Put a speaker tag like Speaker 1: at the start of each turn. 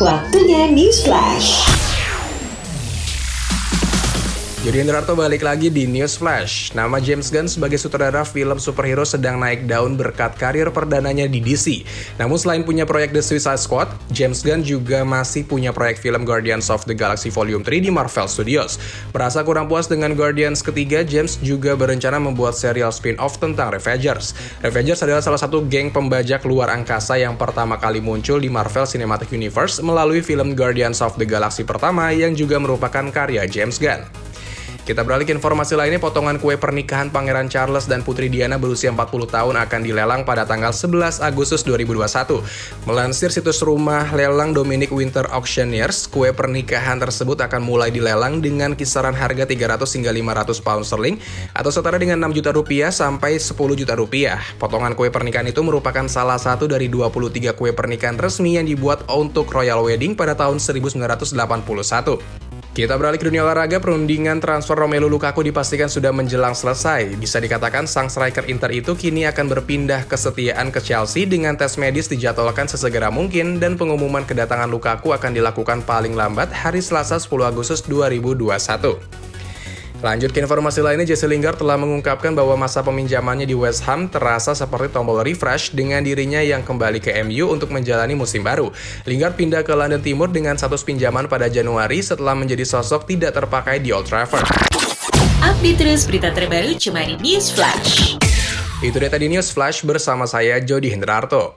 Speaker 1: Waktunya News Flash.
Speaker 2: Yudi Hendrarto balik lagi di News Flash. Nama James Gunn sebagai sutradara film superhero sedang naik daun berkat karir perdananya di DC. Namun selain punya proyek The Suicide Squad, James Gunn juga masih punya proyek film Guardians of the Galaxy Volume 3 di Marvel Studios. Merasa kurang puas dengan Guardians ketiga, James juga berencana membuat serial spin-off tentang Ravagers. Ravagers adalah salah satu geng pembajak luar angkasa yang pertama kali muncul di Marvel Cinematic Universe melalui film Guardians of the Galaxy pertama yang juga merupakan karya James Gunn. Kita beralih ke informasi lainnya, potongan kue pernikahan Pangeran Charles dan Putri Diana berusia 40 tahun akan dilelang pada tanggal 11 Agustus 2021. Melansir situs rumah lelang Dominic Winter Auctioneers, kue pernikahan tersebut akan mulai dilelang dengan kisaran harga 300 hingga 500 pound sterling atau setara dengan 6 juta rupiah sampai 10 juta rupiah. Potongan kue pernikahan itu merupakan salah satu dari 23 kue pernikahan resmi yang dibuat untuk Royal Wedding pada tahun 1981. Kita beralih ke dunia olahraga, perundingan transfer Romelu Lukaku dipastikan sudah menjelang selesai. Bisa dikatakan sang striker Inter itu kini akan berpindah kesetiaan ke Chelsea dengan tes medis dijadwalkan sesegera mungkin dan pengumuman kedatangan Lukaku akan dilakukan paling lambat hari Selasa 10 Agustus 2021. Lanjut ke informasi lainnya, Jesse Lingard telah mengungkapkan bahwa masa peminjamannya di West Ham terasa seperti tombol refresh dengan dirinya yang kembali ke MU untuk menjalani musim baru. Lingard pindah ke London Timur dengan status pinjaman pada Januari setelah menjadi sosok tidak terpakai di Old Trafford.
Speaker 1: Update terus berita terbaru cuma di News Flash.
Speaker 2: Itu dia tadi News Flash bersama saya Jody Hendrarto.